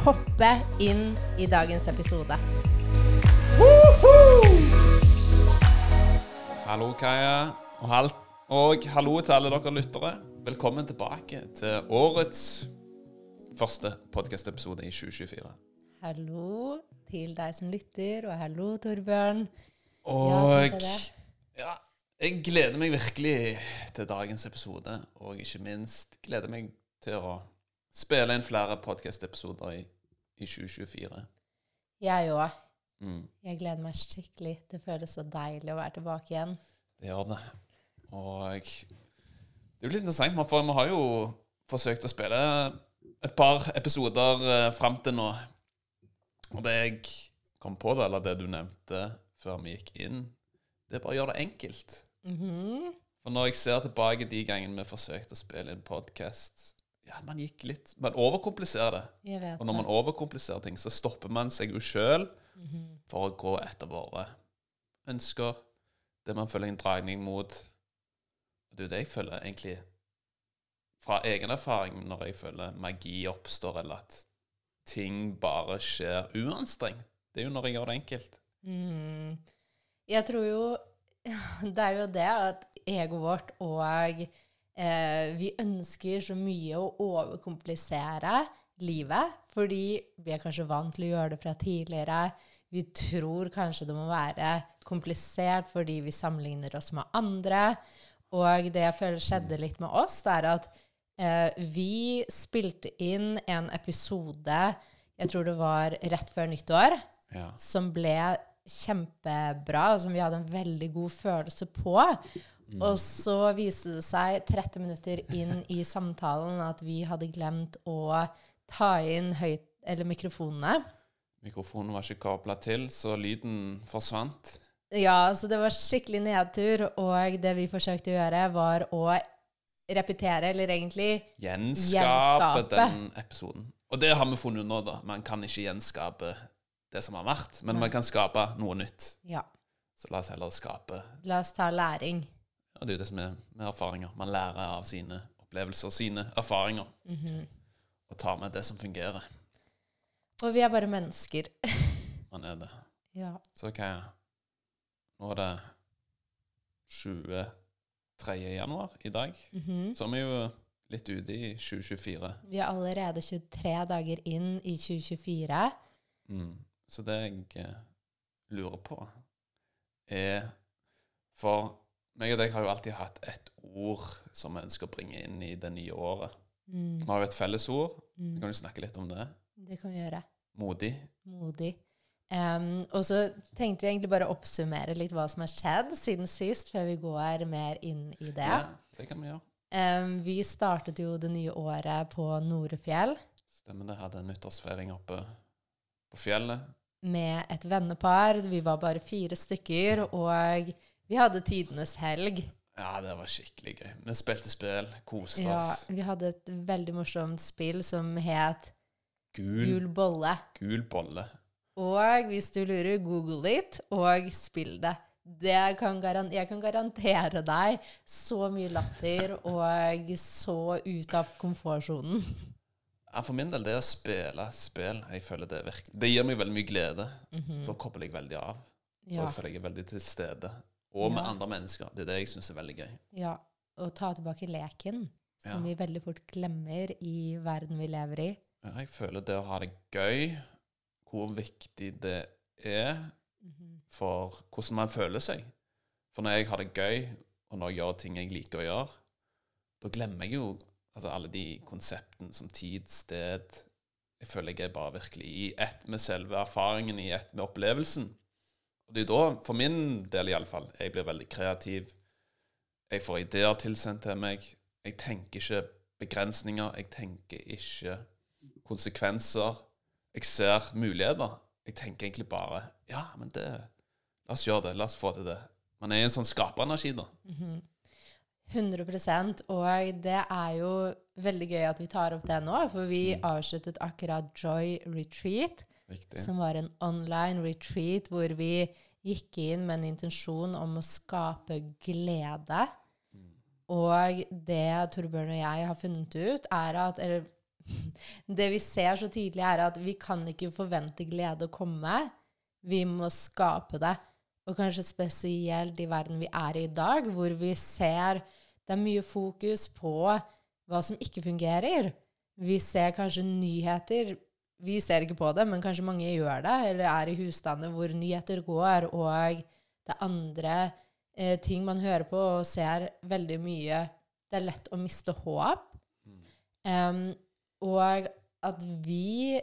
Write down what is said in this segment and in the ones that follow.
hoppe inn i dagens episode. Hallo, Kaja. Og, hal og hallo til alle dere lyttere. Velkommen tilbake til årets første podkast-episode i 2024. Hallo til deg som lytter, og hallo, Torbjørn. Og ja, ja, jeg gleder meg virkelig til dagens episode. Og ikke minst gleder meg til å spille inn flere podkast-episoder i, i 2024. Jeg òg. Mm, Jeg gleder meg skikkelig. Det føles så deilig å være tilbake igjen. det gjør det. Og det er jo litt interessant, for vi har jo forsøkt å spille et par episoder eh, fram til nå. Og det jeg kom på, da, eller det du nevnte før vi gikk inn, det er bare å gjøre det enkelt. Mhm. For når jeg ser tilbake de gangene vi forsøkte å spille inn podkast Ja, man gikk litt Man overkompliserer det. Og når man overkompliserer ting, så stopper man seg jo sjøl Mhm. for å gå etter våre ønsker, det man føler en dragning mot. Det er jo det jeg føler egentlig fra egen erfaring når jeg føler magi oppstår, eller at ting bare skjer uanstrengt. Det er jo når jeg gjør det enkelt. Mm. Jeg tror jo Det er jo det at egoet vårt og eh, Vi ønsker så mye å overkomplisere livet, fordi vi er kanskje vant til å gjøre det fra tidligere. Vi tror kanskje det må være komplisert fordi vi sammenligner oss med andre. Og det jeg føler skjedde litt med oss, det er at eh, vi spilte inn en episode Jeg tror det var rett før nyttår Ja. som ble kjempebra, som vi hadde en veldig god følelse på. Og så viste det seg 30 minutter inn i samtalen at vi hadde glemt å ta inn høyt, eller mikrofonene. Mikrofonen var ikke kabla til, så lyden forsvant. Ja, så det var skikkelig nedtur, og det vi forsøkte å gjøre, var å repetere, eller egentlig Gjenskape, Gjenskape. den episoden. Og det har vi funnet nå, da. Man kan ikke gjenskape det som har vært, men man kan skape noe nytt. Ja, Så la oss heller skape la oss ta læring. Og det er jo det som er med erfaringer. Man lærer av sine opplevelser, sine erfaringer, og tar med det som fungerer. Og vi er bare mennesker. Man er det. Ja. Så hva okay. Nå er det 23. januar i dag. Mhm. Så er vi jo litt ute i 2024. Vi er allerede 23 dager inn i 2024. Mm. Så det jeg eh, lurer på, er For meg og deg har jo alltid hatt et ord som vi ønsker å bringe inn i det nye året. Mm. Vi har jo et fellesord. Mm. Kan du snakke litt om det. Det kan vi gjøre. Modig. Modig. Um, og så tenkte vi egentlig bare å oppsummere litt hva som har skjedd siden sist, før vi går mer inn i det. Ja, det kan vi gjøre. Um, vi startet jo det nye året på Norefjell Stemmer det. Hadde nyttårsfeiring oppe på fjellet. med et vennepar. Vi var bare fire stykker, og vi hadde tidenes helg. Ja, det var skikkelig gøy. Vi spilte spill, koste Ja, oss. vi hadde et veldig morsomt spill som het Gul, Gul bolle. gul bolle. Og hvis du lurer, google litt og spill det. det kan jeg kan garantere deg så mye latter og så ut av komfortsonen. Ja, for min del, det å spille spill, jeg føler det virker Det gir meg veldig mye glede. Mhm. Da kobler jeg veldig av. Ja, Og føler jeg er veldig til stede. Og med Ja. andre mennesker. Det er det jeg syns er veldig gøy. ja. Og ta tilbake leken, som Ja. vi veldig fort glemmer i verden vi lever i. Jeg føler det å ha det gøy, hvor viktig det er Mhm. for hvordan man føler seg. For når jeg har det gøy, og når jeg gjør ting jeg liker å gjøre, da glemmer jeg jo altså alle de konseptene som tid, sted Jeg føler jeg er bare virkelig i ett med selve erfaringen, i ett med opplevelsen. Er da, for min del iallfall, jeg blir veldig kreativ. Jeg får ideer tilsendt til meg. Jeg tenker ikke begrensninger. Jeg tenker ikke konsekvenser jeg ser muligheter. Jeg tenker egentlig bare Ja, men det La oss gjøre det. La oss få til det. Man er i en sånn skaperenergi, da. 100% Og det er jo veldig gøy at vi tar opp det nå, for vi Mm. avsluttet akkurat Joy Retreat, Riktig. som var en online retreat hvor vi gikk inn med en intensjon om å skape glede. Og det Torbjørn og jeg har funnet ut, er at eller, Det vi ser så tydelig, er at vi kan ikke forvente glede å komme. Vi må skape det. Og kanskje spesielt i verden vi er i i dag, hvor vi ser det er mye fokus på hva som ikke fungerer. Vi ser kanskje nyheter Vi ser ikke på det, men kanskje mange gjør det, eller er i husstander hvor nyheter går, og det er andre eh, ting man hører på og ser veldig mye Det er lett å miste håp. Um, og at vi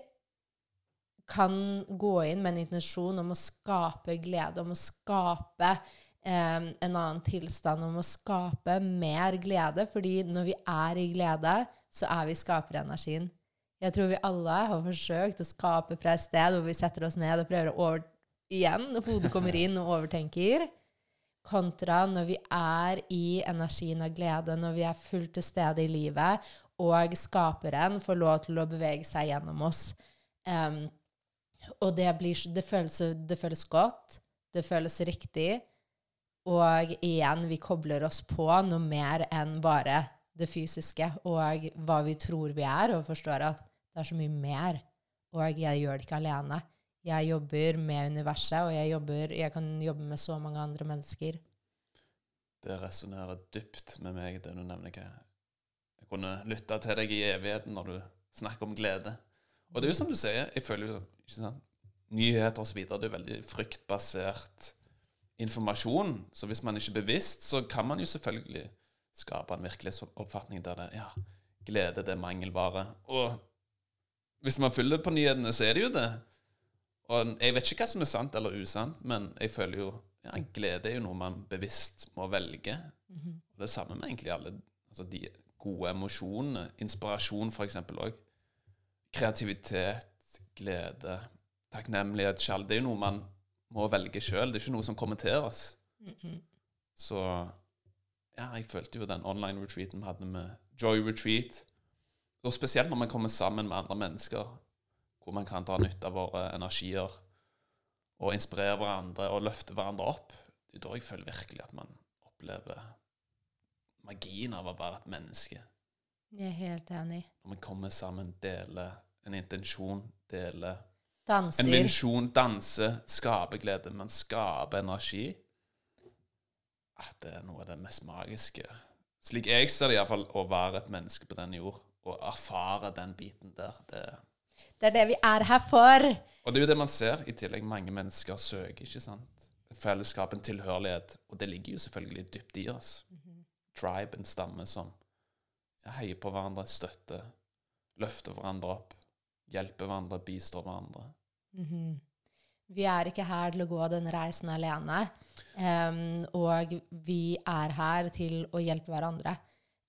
kan gå inn med en intensjon om å skape glede, om å skape um, en annen tilstand, om å skape mer glede. Fordi når vi er i glede, så er vi skaperenergien. Jeg tror vi alle har forsøkt å skape fra et sted hvor vi setter oss ned og prøver å over... Igjen, hodet kommer inn og overtenker. Kontra når vi er i energien av glede, når vi er fullt til stede i livet, og skaperen får lov til å bevege seg gjennom oss. Um, og det, blir, det, føles, det føles godt, det føles riktig, og igjen, vi kobler oss på noe mer enn bare det fysiske, og hva vi tror vi er, og forstår at det er så mye mer. Og jeg gjør det ikke alene. Jeg jobber med universet, og jeg, jobber, jeg kan jobbe med så mange andre mennesker. Det resonnerer dypt med meg, det du nevner. ikke. Jeg kunne lytta til deg i evigheten når du snakker om glede. Og det er jo som du sier, jeg føler jo ikke sant? Nyheter osv. Det er veldig fryktbasert informasjon. Så hvis man ikke er bevisst, så kan man jo selvfølgelig skape en virkelighetsoppfatning der det ja, glede det er mangelvare. Og hvis man følger på nyhetene, så er det jo det. Og jeg vet ikke hva som er sant eller usant, men jeg føler jo ja, glede er jo noe man bevisst må velge. Og det samme med egentlig alle altså de gode emosjonene. Inspirasjon, for eksempel òg. Kreativitet, glede, takknemlighet, sjal. Det er jo noe man må velge sjøl. Det er ikke noe som kommer til oss. Så ja, jeg følte jo den online retreaten vi hadde med Joy Retreat Og spesielt når man kommer sammen med andre mennesker, hvor man kan dra nytte av våre energier og inspirere hverandre og løfte hverandre opp. Det er da jeg føler virkelig at man opplever magien av å være et menneske. Jeg er helt enig. Når man kommer sammen, deler en intensjon, deler Danser. en visjon, danser, skaper glede. Man skaper energi. At det er noe av det mest magiske. Slik jeg ser det iallfall, å være et menneske på denne jord og erfare den biten der. Det, Det er det vi er her for. og det er jo det man ser. I tillegg mange mennesker søker, ikke sant? Fellesskap, en tilhørighet. Og det ligger jo selvfølgelig dypt i oss. Tribe, en stamme som heier på hverandre, støtter, løfter hverandre opp, hjelper hverandre, bistår hverandre. Mhm. Vi er ikke her til å gå den reisen alene. Um, og vi er her til å hjelpe hverandre.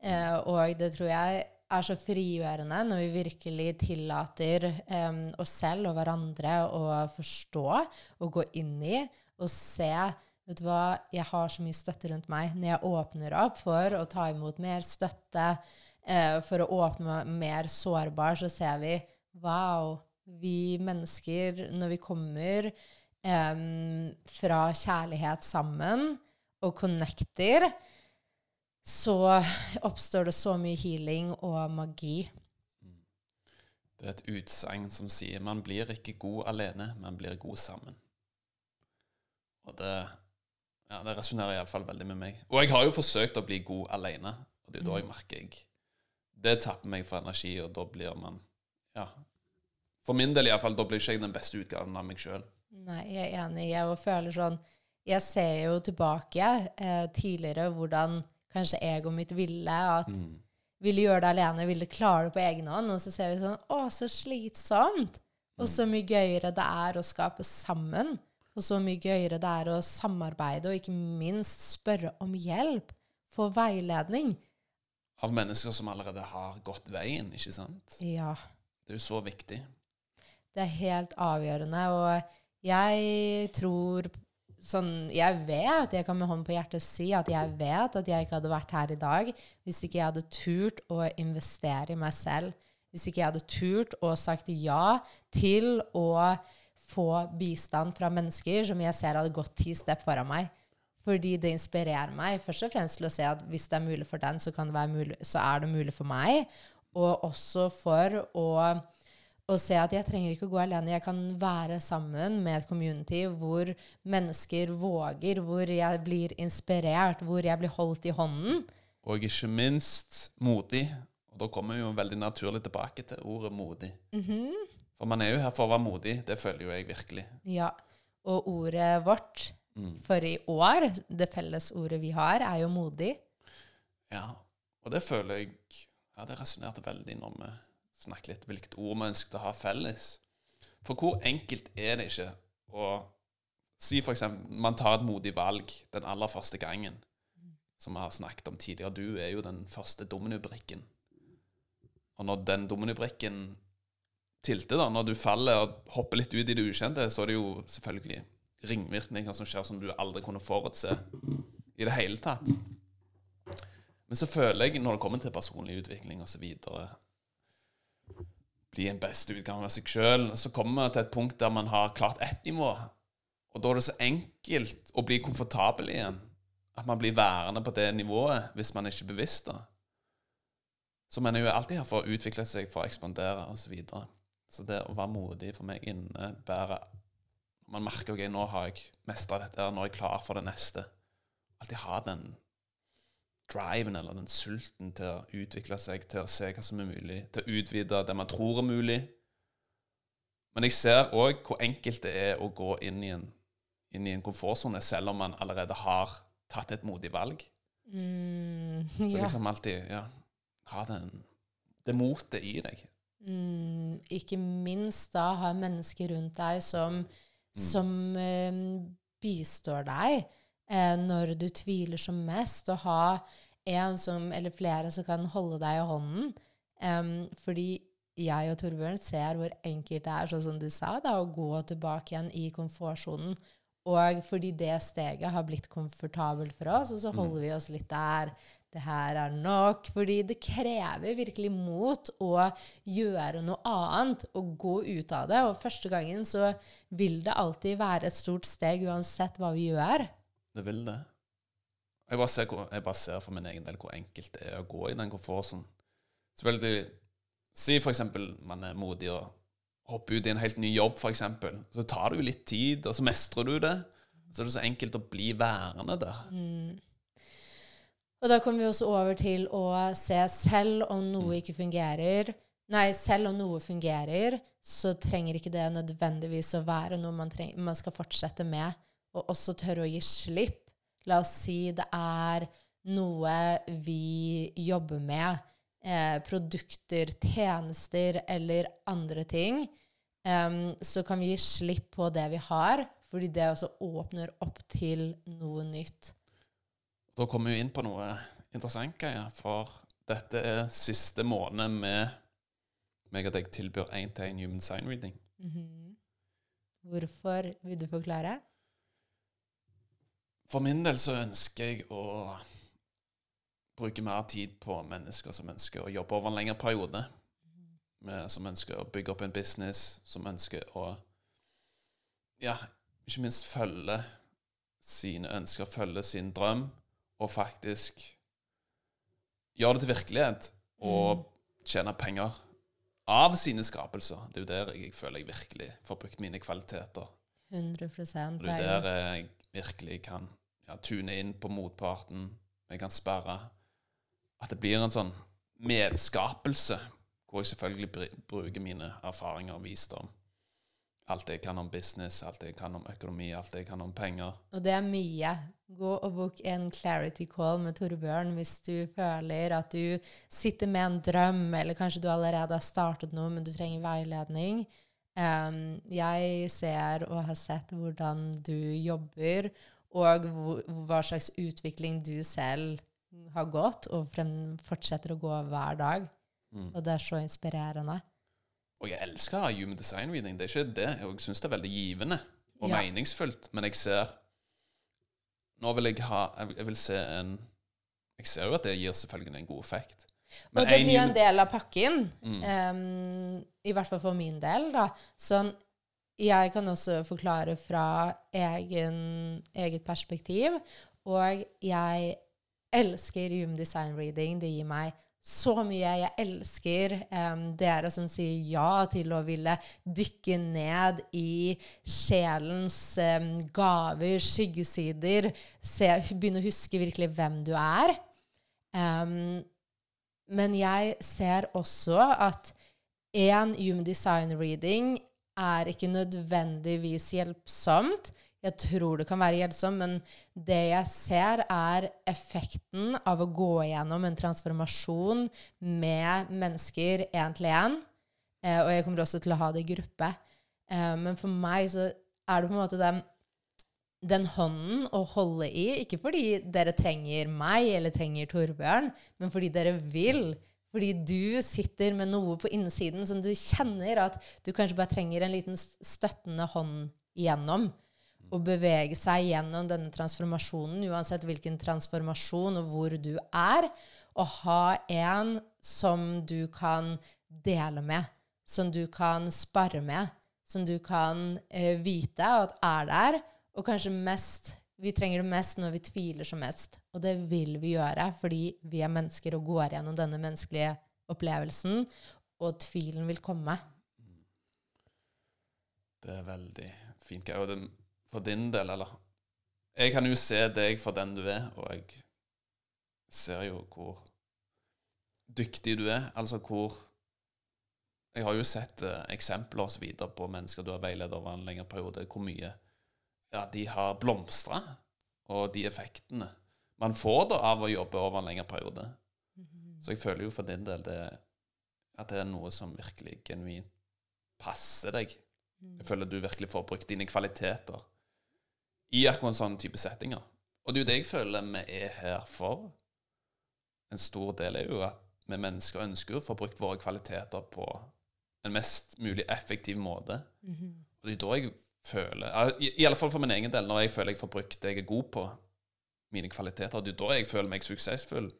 Uh, og det tror jeg er så frigjørende når vi virkelig tillater um, oss selv og hverandre å forstå og gå inn i og se Vet du hva, jeg har så mye støtte rundt meg. Når jeg åpner opp for å ta imot mer støtte, uh, for å åpne meg mer sårbar, så ser vi Wow, vi mennesker, når vi kommer um, fra kjærlighet sammen og connecter, så oppstår det så mye healing og magi. Det er et utsagn som sier man blir ikke god alene, man blir god sammen. Og det, ja, det resonnerer iallfall veldig med meg. Og jeg har jo forsøkt å bli god alene, og det er da jeg merker jeg Det tapper meg for energi, og da blir man Ja. For min del iallfall, da blir ikke jeg den beste utgaven av meg sjøl. Nei, jeg er enig. Jeg føler sånn Jeg ser jo tilbake eh, tidligere hvordan kanskje egoet mitt ville at ville gjøre det alene, ville klare det på egen hånd. Og så ser vi sånn Å, så slitsomt! Og så mye gøyere det er å skape sammen. Og så mye gøyere det er å samarbeide, og ikke minst spørre om hjelp. Få veiledning. Av mennesker som allerede har gått veien, ikke sant? Ja. Det er jo så viktig. Det er helt avgjørende. Og jeg tror sånn Jeg vet, jeg kan med hånd på hjertet si at jeg vet at jeg ikke hadde vært her i dag hvis ikke jeg hadde turt å investere i meg selv. Hvis ikke jeg hadde turt å sagt ja til å få bistand fra mennesker som jeg ser hadde gått ti step foran meg. Fordi det inspirerer meg først og fremst til å se at hvis det er mulig for den, så, mulig, så er det mulig for meg. Og også for å og se at jeg trenger ikke å gå alene. Jeg kan være sammen med et community hvor mennesker våger, hvor jeg blir inspirert, hvor jeg blir holdt i hånden. Og ikke minst modig. Og da kommer vi jo veldig naturlig tilbake til ordet modig. Mm -hmm. For man er jo her for å være modig. Det føler jo jeg virkelig. Ja. Og ordet vårt mm. for i år, det felles ordet vi har, er jo modig. Ja. Og det føler jeg Ja, det resonnerte veldig når vi snakke litt hvilket ord vi ønsket å ha felles. For hvor enkelt er det ikke å si f.eks. man tar et modig valg den aller første gangen, som vi har snakket om tidligere. Du er jo den første dominobrikken. Og når den dominobrikken tilte, da, når du faller og hopper litt ut i det ukjente, så er det jo selvfølgelig ringvirkninger som skjer som du aldri kunne forutse i det hele tatt. Men så føler jeg, når det kommer til personlig utvikling osv., bli en beste utgave av seg sjøl. Så kommer vi til et punkt der man har klart ett nivå. Og da er det så enkelt å bli komfortabel igjen. At man blir værende på det nivået hvis man ikke er bevisst det. Så man er jo alltid her for å utvikle seg, for å ekspandere osv. Så, videre. så det å være modig for meg innebærer Man merker ok, nå har jeg mestra dette, nå er jeg klar for det neste. Alltid ha den driven eller den sulten til å utvikle seg, til å se hva som er mulig, til å utvide det man tror er mulig. Men jeg ser òg hvor enkelt det er å gå inn i en, inn i en komfortsone, selv om man allerede har tatt et modig valg. Mm, ja. Så liksom alltid ja, ha den, det motet i deg. Mm, ikke minst da ha mennesker rundt deg som, mm. som eh, bistår deg eh, når du tviler som mest, å ha en som, eller flere som kan holde deg i hånden. Um, fordi jeg og Torbjørn ser hvor enkelt det er, sånn som du sa, da, å gå tilbake igjen i komfortsonen. Og fordi det steget har blitt komfortabelt for oss, og så mm. holder vi oss litt der. Det her er nok. Fordi det krever virkelig mot å gjøre noe annet og gå ut av det. Og første gangen så vil det alltid være et stort steg uansett hva vi gjør. Det vil det. Jeg bare, ser, jeg bare ser for min egen del hvor enkelt det er å gå i den komfortsonen. Selvfølgelig, Si for eksempel man er modig og hopper ut i en helt ny jobb, for eksempel. Så tar det jo litt tid, og så mestrer du det. Så er det så enkelt å bli værende der. Mm. Og da kommer vi også over til å se selv om noe mm. ikke fungerer. Nei, selv om noe fungerer, så trenger ikke det nødvendigvis å være noe man, trenger, man skal fortsette med. Og også tørre å gi slipp La oss si det er noe vi jobber med, eh, produkter, tjenester eller andre ting, um, så kan vi gi slipp på det vi har, fordi det også åpner opp til noe nytt. Da kommer vi inn på noe interessant, Geir, for dette er siste måned med meg og deg tilbyr én-til-én human sign reading. Mm -hmm. Hvorfor vil du forklare? For min del så ønsker jeg å bruke mer tid på mennesker som ønsker å jobbe over en lengre periode. Med, som ønsker å bygge opp en business, som ønsker å ja, ikke minst følge sine ønsker, følge sin drøm, og faktisk gjøre det til virkelighet. Og mm. tjene penger av sine skapelser. Det er jo der jeg føler jeg virkelig får brukt mine kvaliteter. 100 Det er jo der jeg virkelig kan ja, tune inn på motparten. Jeg kan sperre. At det blir en sånn medskapelse, hvor jeg selvfølgelig bruker mine erfaringer og visdom. Alt jeg kan om business, alt jeg kan om økonomi, alt jeg kan om penger. Og det er mye. Gå og book en clarity call med Torbjørn hvis du føler at du sitter med en drøm, eller kanskje du allerede har startet noe, men du trenger veiledning. Um, jeg ser og har sett hvordan du jobber, og hva slags utvikling du selv har gått, og frem, fortsetter å gå hver dag. Mm. Og det er så inspirerende. Og jeg elsker human design reading, det er ikke det. Jeg syns det er veldig givende og Ja. meningsfullt, men jeg ser Nå vil jeg ha Jeg vil se en Jeg ser jo at det gir selvfølgelig en god effekt. og det blir jo en del av pakken, Mm. Um, i hvert fall for min del. da. Sånn, jeg kan også forklare fra egen, eget perspektiv, og jeg elsker Human Design Reading. Det gir meg så mye. Jeg elsker um, dere som sier ja til å ville dykke ned i sjelens um, gaver, skyggesider, se, begynne å huske virkelig hvem du er. Um, men jeg ser også at en human design reading er ikke nødvendigvis hjelpsomt. Jeg tror det kan være hjelpsomt, men det jeg ser, er effekten av å gå gjennom en transformasjon med mennesker én til én. Eh, og jeg kommer også til å ha det i gruppe. Eh, men for meg så er det på en måte den den hånden å holde i, ikke fordi dere trenger meg eller trenger Torbjørn, men fordi dere vil. Fordi du sitter med noe på innsiden som du kjenner at du kanskje bare trenger en liten støttende hånd igjennom. Og bevege seg gjennom denne transformasjonen, uansett hvilken transformasjon og hvor du er. Og ha en som du kan dele med, som du kan spare med, som du kan eh, vite at er der. Og kanskje mest Vi trenger det mest når vi tviler som mest. Og det vil vi gjøre fordi vi er mennesker og går gjennom denne menneskelige opplevelsen, og tvilen vil komme. Det er veldig fint. Og for din del, eller Jeg kan jo se deg for den du er, og jeg ser jo hvor dyktig du er. Altså hvor Jeg har jo sett eh, eksempler videre på mennesker du har veiledet over en lengre periode, hvor mye ja, de har blomstra, og de effektene man får da av å jobbe over en lengre periode. Så jeg føler jo for din del det, at det er noe som virkelig genuint passer deg. Jeg føler du virkelig får brukt dine kvaliteter i akkurat sånne type settinger. Og det er jo det jeg føler vi er her for. En stor del er jo at vi mennesker ønsker å få brukt våre kvaliteter på en mest mulig effektiv måte. Og det er da jeg føler i, I alle fall for min egen del, når jeg føler jeg får brukt det jeg er god på, mine kvaliteter, det er da jeg føler meg suksessfull.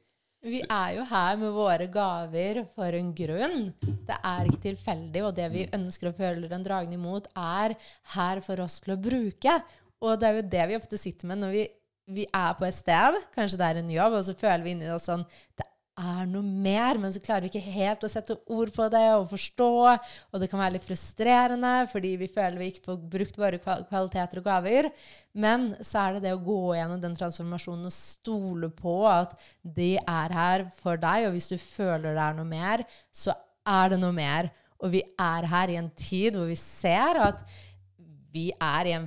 Vi er jo her med våre gaver for en grunn. Det er ikke tilfeldig, og det vi ønsker og føler en dragning imot, er her for oss til å bruke. Og det er jo det vi ofte sitter med når vi, vi er på et sted, kanskje det er en jobb, og så føler vi inni oss sånn Det er noe mer, men så klarer vi ikke helt å sette ord på det og forstå. Og det kan være litt frustrerende, fordi vi føler vi ikke får brukt våre kvaliteter og gaver. Men så er det det å gå gjennom den transformasjonen og stole på at de er her for deg, og hvis du føler det er noe mer, så er det noe mer. Og vi er her i en tid hvor vi ser at vi er i en,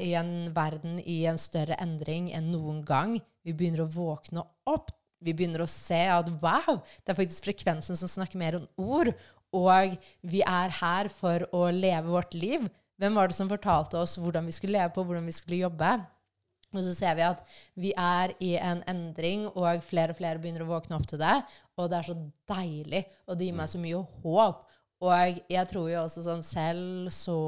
i en verden i en større endring enn noen gang. Vi begynner å våkne opp. Vi begynner å se at wow, det er faktisk frekvensen som snakker mer enn ord. Og vi er her for å leve vårt liv. Hvem var det som fortalte oss hvordan vi skulle leve på, hvordan vi skulle jobbe? Og så ser vi at vi er i en endring, og flere og flere begynner å våkne opp til det. Og det er så deilig, og det gir meg så mye håp. Og jeg tror jo også sånn selv så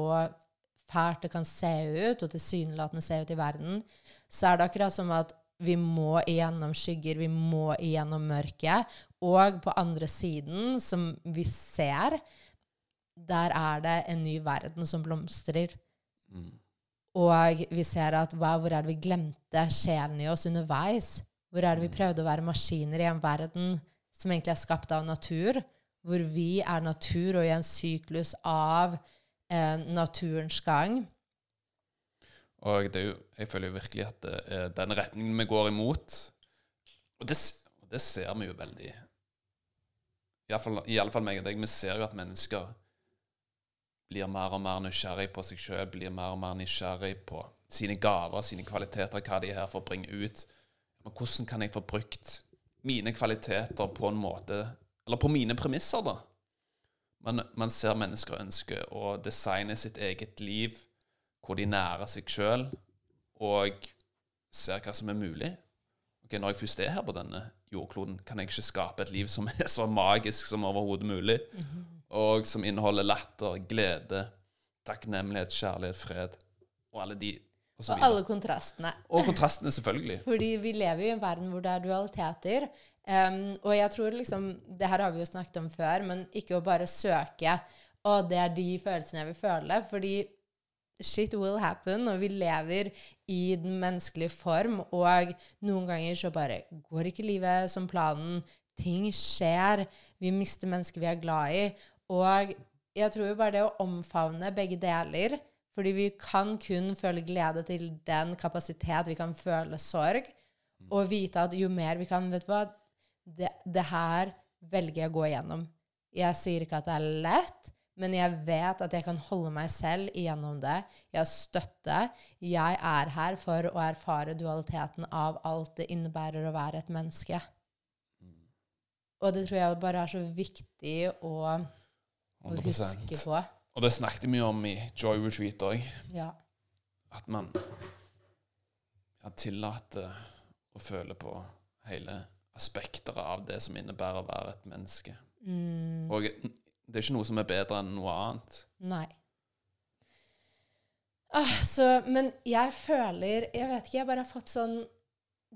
fælt det kan se ut, og tilsynelatende se ut i verden, så er det akkurat som at vi må igjennom skygger, vi må igjennom mørket. Og på andre siden, som vi ser, der er det en ny verden som blomstrer. Og vi ser at wow, hvor er det vi glemte sjelen i oss underveis? Hvor er det vi prøvde å være maskiner i en verden som egentlig er skapt av natur? Hvor vi er natur og i en syklus av eh, naturens gang. Og jo, jeg føler jo virkelig at det er den retningen vi går imot. Og det, det ser vi jo veldig Iallfall i alle fall meg og deg. Vi ser jo at mennesker blir mer og mer nysgjerrig på seg sjøl, blir mer og mer nysgjerrig på sine gaver, sine kvaliteter, hva de er her for å bringe ut. Men hvordan kan jeg få brukt mine kvaliteter på en måte Eller på mine premisser, da? Man, man ser mennesker ønske å designe sitt eget liv hvor de nærer seg sjøl og ser hva som er mulig. Ok, Når jeg først er her på denne jordkloden, kan jeg ikke skape et liv som er så magisk som overhodet mulig? og som inneholder latter, glede, takknemlighet, kjærlighet, fred og alle de og så Og alle kontrastene. Og kontrastene, selvfølgelig. Fordi vi lever jo i en verden hvor det er dualiteter. Um, og jeg tror liksom Det her har vi jo snakket om før, men ikke å bare søke Å, det er de følelsene jeg vil føle. Fordi shit will happen, og vi lever i den menneskelige form. Og noen ganger så bare går ikke livet som planen. Ting skjer. Vi mister mennesker vi er glad i. Og jeg tror jo bare det å omfavne begge deler Fordi vi kan kun føle glede til den kapasitet vi kan føle sorg. Og vite at jo mer vi kan Vet du hva? Det, det her velger jeg å gå igjennom. Jeg sier ikke at det er lett, men jeg vet at jeg kan holde meg selv igjennom det. Jeg har støtte. Jeg er her for å erfare dualiteten av alt det innebærer å være et menneske. Og det tror jeg bare er så viktig å, å huske på. Og det snakket vi mye om i Joy Retreat òg. Ja. At man har tillater å føle på hele aspekter av det som innebærer å være et menneske. Mm, Og det er ikke noe som er bedre enn noe annet. nei. Altså, men jeg føler Jeg vet ikke, jeg bare har fått sånn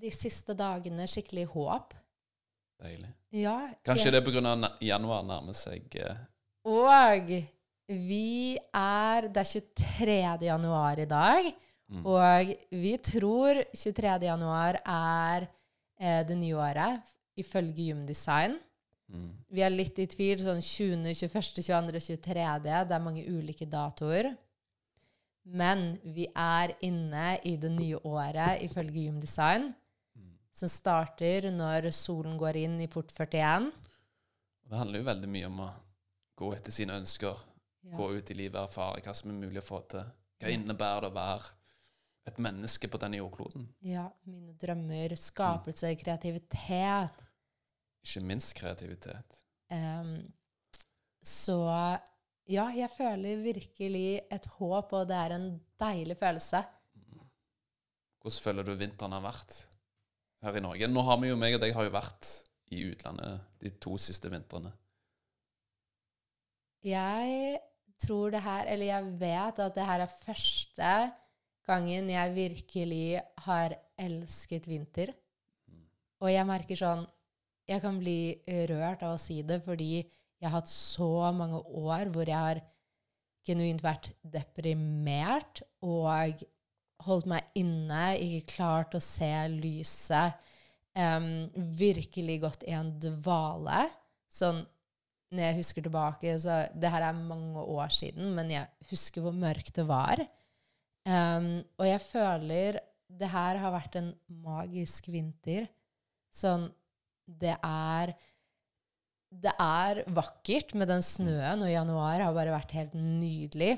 de siste dagene skikkelig håp. Deilig. Ja. Kanskje jeg, det er pga. januar nærmer seg eh, Og vi er Det er 23. januar i dag. Mm. Og vi tror 23. januar er eh, det nye året, ifølge Human Design. Mm. Vi er litt i tvil. Sånn 20., 21., 22., 23. Det er mange ulike datoer. Men vi er inne i det nye året ifølge Gymdesign, Design, Mm. som starter når solen går inn i port 41. Det handler jo veldig mye om å gå etter sine ønsker. Ja. Gå ut i livet og erfare hva som er mulig å få til. Hva innebærer det å være et menneske på denne jordkloden? ja, mine drømmer, skapelse, kreativitet. Ikke minst kreativitet. Um, så ja, jeg føler virkelig et håp, og det er en deilig følelse. Hvordan føler du vinteren har vært her i Norge? Nå har vi jo, meg og deg har jo vært i utlandet de to siste vintrene. Jeg tror det her, eller jeg vet at det her er første gangen jeg virkelig har elsket vinter. Og jeg merker sånn Jeg kan bli rørt av å si det, fordi jeg har hatt så mange år hvor jeg har genuint vært deprimert og holdt meg inne, ikke klart å se lyset. um, virkelig gått i en dvale. Sånn når jeg husker tilbake, så det her er mange år siden, men jeg husker hvor mørkt det var. Um, og jeg føler det her har vært en magisk vinter. Sånn Det er Det er vakkert med den snøen, og januar har bare vært helt nydelig.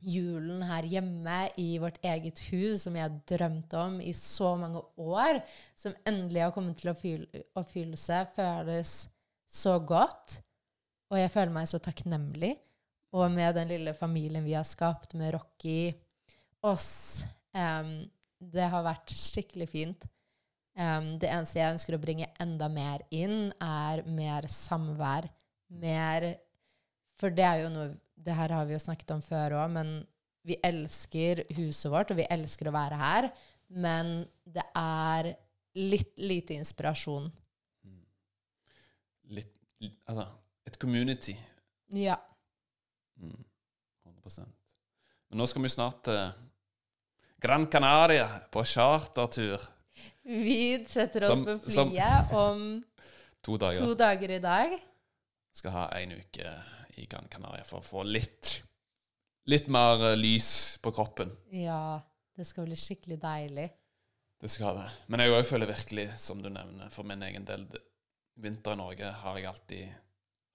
Julen her hjemme i vårt eget hus, som jeg drømte om i så mange år, som endelig har kommet til oppfyll- oppfyllelse, føles så godt. Og jeg føler meg så takknemlig. Og med den lille familien vi har skapt, med Rocky, oss um, Det har vært skikkelig fint. Em, det eneste jeg ønsker å bringe enda mer inn, er mer samvær. Mer For det er jo noe Det her har vi jo snakket om før òg, men vi elsker huset vårt, og vi elsker å være her. Men det er litt lite inspirasjon. Litt, litt Altså, et community. Ja. Mm, 100 Men nå skal vi snart til Gran Canaria på chartertur. Vi setter oss Som- på flyet om To dager. to dager i dag. Skal ha en uke i Gran Canaria for å få litt Litt mer eh, lys på kroppen. Ja, det skal bli skikkelig deilig. Det skal det. Men jeg føler virkelig, som du nevner, for min egen del Vinter i Norge har jeg alltid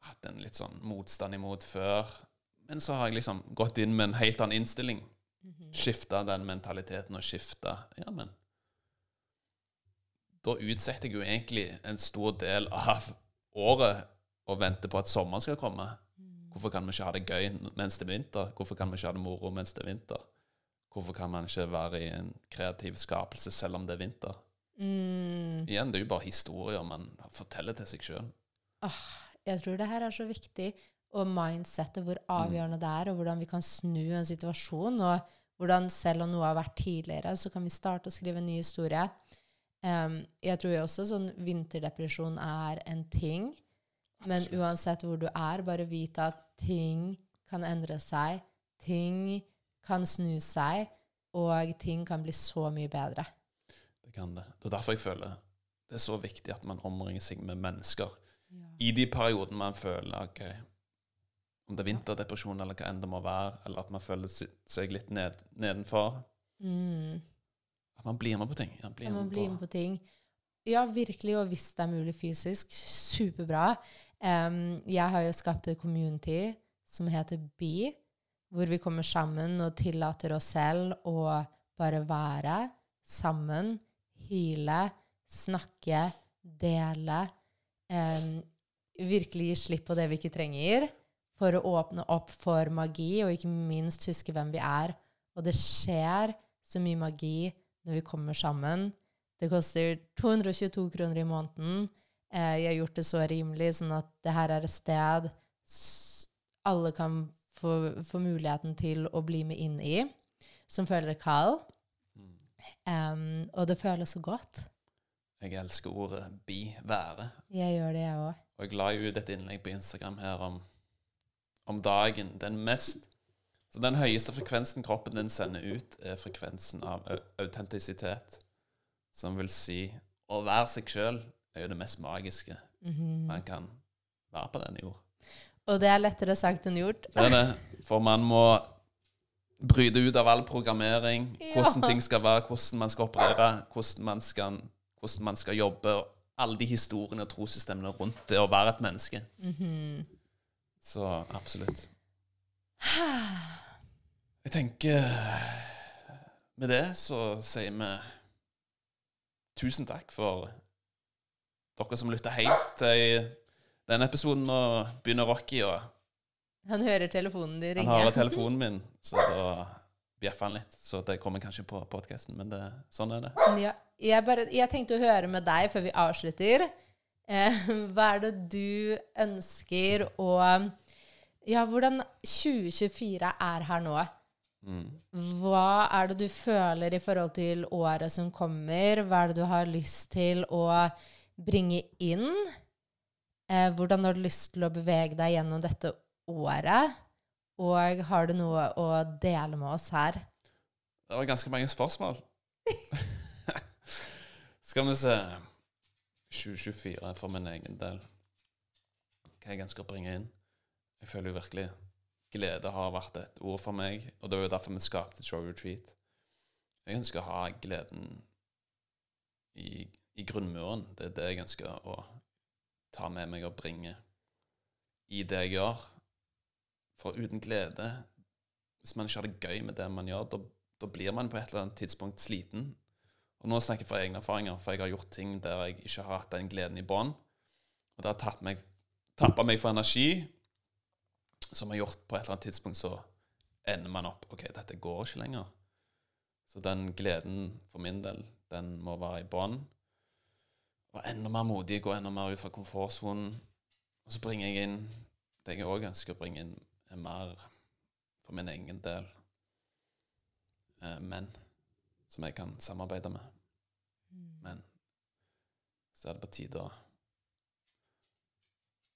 hatt en litt sånn motstand imot før. Men så har jeg liksom gått inn med en helt annen innstilling. Skifta den mentaliteten og skifta Ja, men Da utsetter jeg jo egentlig en stor del av året og venter på at sommeren skal komme. Hvorfor kan vi ikke ha det gøy mens det er vinter? Hvorfor kan vi ikke ha det moro mens det er vinter? Hvorfor kan man ikke være i en kreativ skapelse selv om det er vinter? Mm, Igjen, det er jo bare historier man forteller til seg sjøl. jeg tror det her er så viktig. og mindsettet, hvor avgjørende det er, og hvordan vi kan snu en situasjon. Og hvordan selv om noe har vært tidligere, så kan vi starte å skrive en ny historie. Um, jeg tror jo også sånn vinterdepresjon er en ting. Men uansett hvor du er, bare vite at ting kan endre seg. Ting kan snu seg, og ting kan bli så mye bedre. Det kan det. Det er derfor jeg føler det er så viktig at man omringer seg med mennesker Ja. i de periodene man føler ok, om det er vinterdepresjon eller hva enn det må være, eller at man føler seg litt ned, nedenfor. Mm. Man blir med på ting. Ja, blir Ja, man blir med på ting. Ja, virkelig, og hvis det er mulig fysisk, superbra. Um, jeg har jo skapt et community som heter Be, hvor vi kommer sammen og tillater oss selv å bare være sammen, hyle, snakke, dele. Um, virkelig gi slipp på det vi ikke trenger, for å åpne opp for magi, og ikke minst huske hvem vi er. Og det skjer så mye magi når vi kommer sammen. Det koster 222 kroner i måneden. Eh, jeg har gjort det så rimelig, sånn at det her er et sted alle kan få, få muligheten til å bli med inn i, som føler kall. Mm. Em, og det føles så godt. Jeg elsker ordet 'bi', være. Jeg gjør det, jeg òg. Og jeg la jo ut et innlegg på Instagram her om, om dagen. Den mest Så den høyeste frekvensen kroppen din sender ut, er frekvensen av autentisitet. Som vil si å være seg sjøl er jo det mest magiske Mhm. man kan være på denne jord. Og det er lettere sagt enn gjort. Det er det. For man må bryte ut av all programmering. Ja. Hvordan ting skal være, hvordan man skal operere, hvordan man skal, hvordan man skal jobbe. Alle de historiene og trossystemene rundt det å være et menneske. Mhm. Så absolutt. Jeg tenker Med det så sier vi tusen takk for dere som lytter helt til denne episoden. Og begynner Rocky, og Han hører telefonen din han ringe. har telefonen min, så da bjeffer han litt. Så det kommer kanskje på podkasten, men det, sånn er det. Ja, jeg, bare, jeg tenkte å høre med deg før vi avslutter. Eh, hva er det du ønsker å Ja, hvordan 2024 er her nå? Mm. Hva er det du føler i forhold til året som kommer? Hva er det du har lyst til å bringe inn? Eh, hvordan har du lyst til å bevege deg gjennom dette året? Og har du noe å dele med oss her? Det var ganske mange spørsmål. Skal vi se 2024 for min egen del. Hva jeg ønsker å bringe inn. Jeg føler jo virkelig glede har vært et ord for meg, og det var jo derfor vi skapte Show Retreat. Jeg ønsker å ha gleden i, i grunnmuren. Det er det jeg ønsker å ta med meg og bringe i det jeg gjør. For uten glede hvis man ikke har det gøy med det man gjør, da, da blir man på et eller annet tidspunkt sliten. Og nå snakker jeg fra egne erfaringer, for jeg har gjort ting der jeg ikke har hatt den gleden i bånn. Og det har tatt meg, tappa meg for energi, som har gjort på et eller annet tidspunkt så ender man opp OK, dette går ikke lenger. Så den gleden for min del, den må være i bånn. Og enda mer modig, gå enda mer ut fra komfortsonen. Og så bringer jeg inn det jeg òg ønsker å bringe inn, er mer for min egen del eh, menn som jeg kan samarbeide med. Men så er det på tide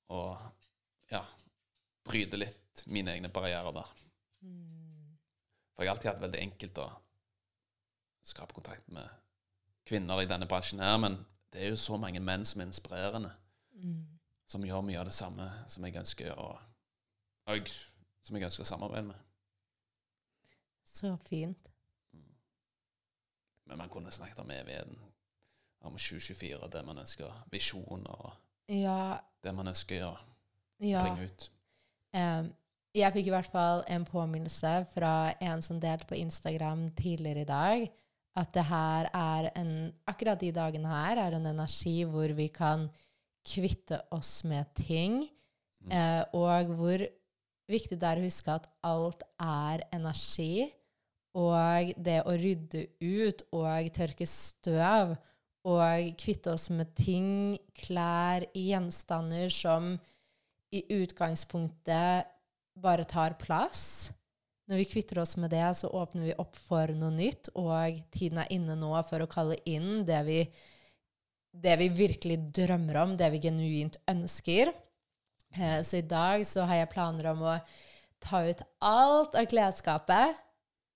å ja, bryte litt mine egne barrierer der. Mm. For jeg har alltid hatt veldig enkelt å skape kontakt med kvinner i denne bransjen her, men det er jo så mange menn som er inspirerende, Mm. som gjør mye av det samme som jeg ønsker å og som jeg ønsker å samarbeide med. Så fint. Men man kunne snakket om evigheten, om 2024, det man ønsker, visjoner og Ja, det man ønsker å ja. bringe ut. Em, jeg fikk i hvert fall en påminnelse fra en som delte på Instagram tidligere i dag, at det her er en Akkurat de dagene her er en energi hvor vi kan kvitte oss med ting, Mm. eh, og hvor viktig det er å huske at alt er energi. Og det å rydde ut og tørke støv og kvitte oss med ting, klær, gjenstander som i utgangspunktet bare tar plass. Når vi kvitter oss med det, så åpner vi opp for noe nytt, og tiden er inne nå for å kalle inn det vi, det vi virkelig drømmer om, det vi genuint ønsker. Eh, så i dag så har jeg planer om å ta ut alt av klesskapet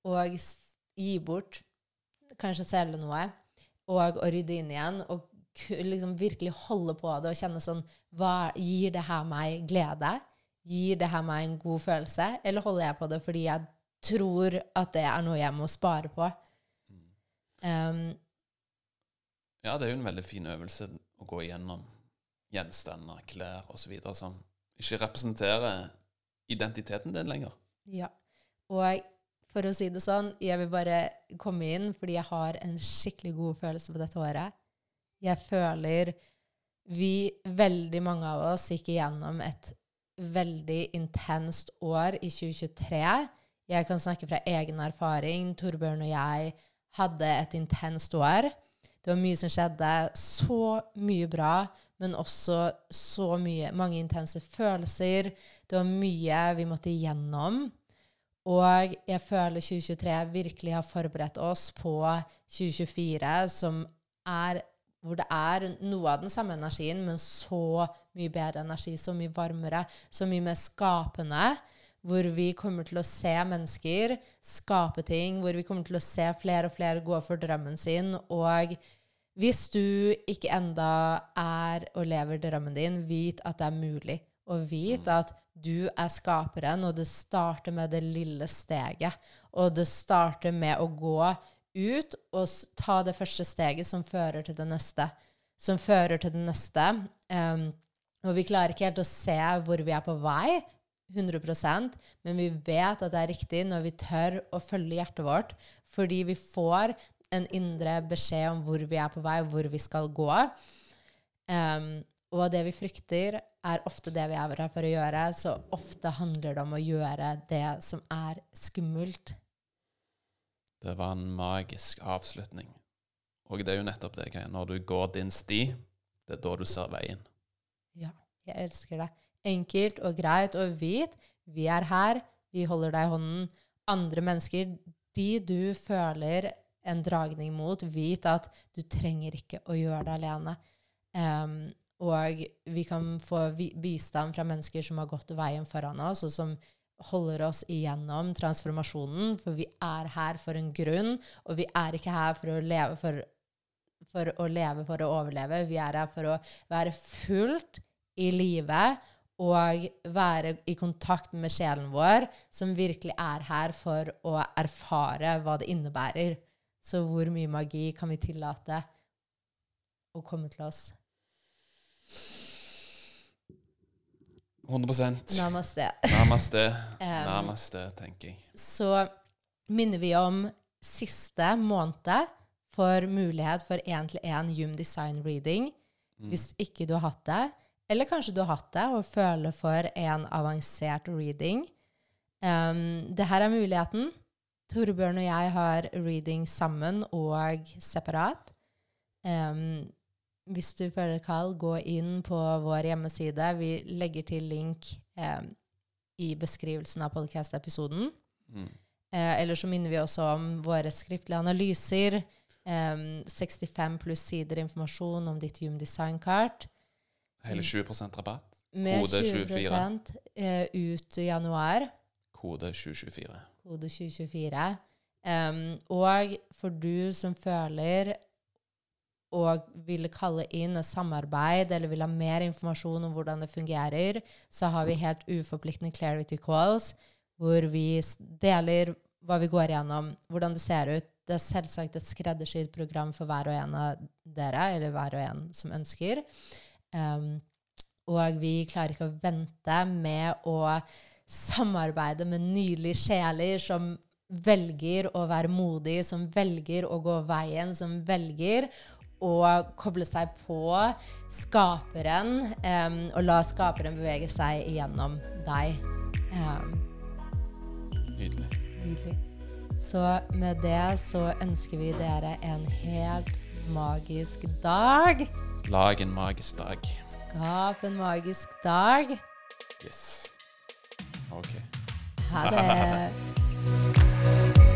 og gi bort, kanskje selge noe, og å rydde inn igjen. og liksom virkelig holde på det og kjenne sånn hva, Gir det her meg glede? Gir det her meg en god følelse? Eller holder jeg på det fordi jeg tror at det er noe jeg må spare på? Um, ja, det er jo en veldig fin øvelse å gå igjennom gjenstander, klær osv. som ikke representerer identiteten din lenger. Ja. Og for å si det sånn, jeg vil bare komme inn fordi jeg har en skikkelig god følelse på dette året. Jeg føler vi, veldig mange av oss, gikk igjennom et veldig intenst år i 2023. Jeg kan snakke fra egen erfaring. Torbjørn og jeg hadde et intenst år. Det var mye som skjedde. Så mye bra, men også så mye, mange intense følelser. Det var mye vi måtte igjennom. Og jeg føler 2023 virkelig har forberedt oss på 2024, som er hvor det er noe av den samme energien, men så mye bedre energi, så mye varmere, så mye mer skapende. Hvor vi kommer til å se mennesker skape ting, hvor vi kommer til å se flere og flere gå for drømmen sin. Og hvis du ikke enda er og lever drømmen din, vit at det er mulig. Og vit at du er skaperen, og det starter med det lille steget. Og det starter med å gå ut og ta det første steget som fører til det neste. Som fører til det neste. Um, og vi klarer ikke helt å se hvor vi er på vei, 100% men vi vet at det er riktig når vi tør å følge hjertet vårt, fordi vi får en indre beskjed om hvor vi er på vei, hvor vi skal gå. Um, og det vi frykter, er ofte det vi er her for å gjøre. Så ofte handler det om å gjøre det som er skummelt. Det var en magisk avslutning. Og det er jo nettopp det. Når du går din sti, det er da du ser veien. Ja, jeg elsker det. Enkelt og greit og hvit. Vi er her, vi holder deg i hånden. Andre mennesker, de du føler en dragning mot, vit at du trenger ikke å gjøre det alene. Um, og vi kan få bistand fra mennesker som har gått veien foran oss, og som holder oss igjennom transformasjonen, for vi er her for en grunn, og vi er ikke her for å leve for, for å leve for å overleve. Vi er her for å være fullt i livet og være i kontakt med sjelen vår, som virkelig er her for å erfare hva det innebærer. Så hvor mye magi kan vi tillate å komme til oss? 100 Namaste. Namaste, Namaste, tenker jeg. Så minner vi om siste måned for mulighet for én-til-én Hume Design Reading. Mm. Hvis ikke du har hatt det, eller kanskje du har hatt det og føler for en avansert reading. Um, det her er muligheten. Torbjørn og jeg har reading sammen og separat. Um, hvis du føler kall, gå inn på vår hjemmeside. Vi legger til link eh, i beskrivelsen av podcast-episoden. Mm. Eh, eller så minner vi også om våre skriftlige analyser. Eh, 65 pluss sider informasjon om ditt Hume Design-kart. Hele 20% rabatt. Med Kode 24. Eh, ut januar. Kode 2024. Kode 2024. Um, og for du som føler og vil kalle inn et samarbeid eller vil ha mer informasjon om hvordan det fungerer, så har vi helt uforpliktende clarity calls hvor vi deler hva vi går gjennom, hvordan det ser ut. Det er selvsagt et skreddersydd program for hver og en av dere, eller hver og en som ønsker. Um, og vi klarer ikke å vente med å samarbeide med nydelige sjeler som velger å være modig, som velger å gå veien, som velger å koble seg på skaperen um, og la skaperen bevege seg gjennom deg. Um, Nydelig. Nydelig. Så med det så ønsker vi dere en helt magisk dag. Lag en magisk dag. Skap en magisk dag. Yes. OK. Ha det.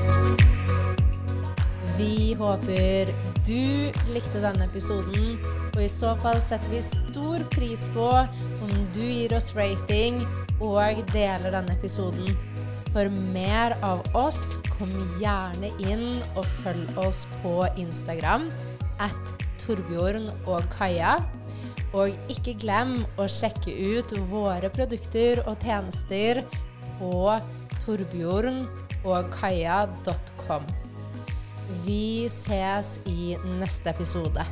Vi håper du likte denne episoden, og i så fall setter vi stor pris på om du gir oss rating og deler denne episoden. For mer av oss, kom gjerne inn og følg oss på Instagram at Torbjørn og Kaja. Og ikke glem å sjekke ut våre produkter og tjenester på torbjørnogkaja.com. Vi ses i neste episode.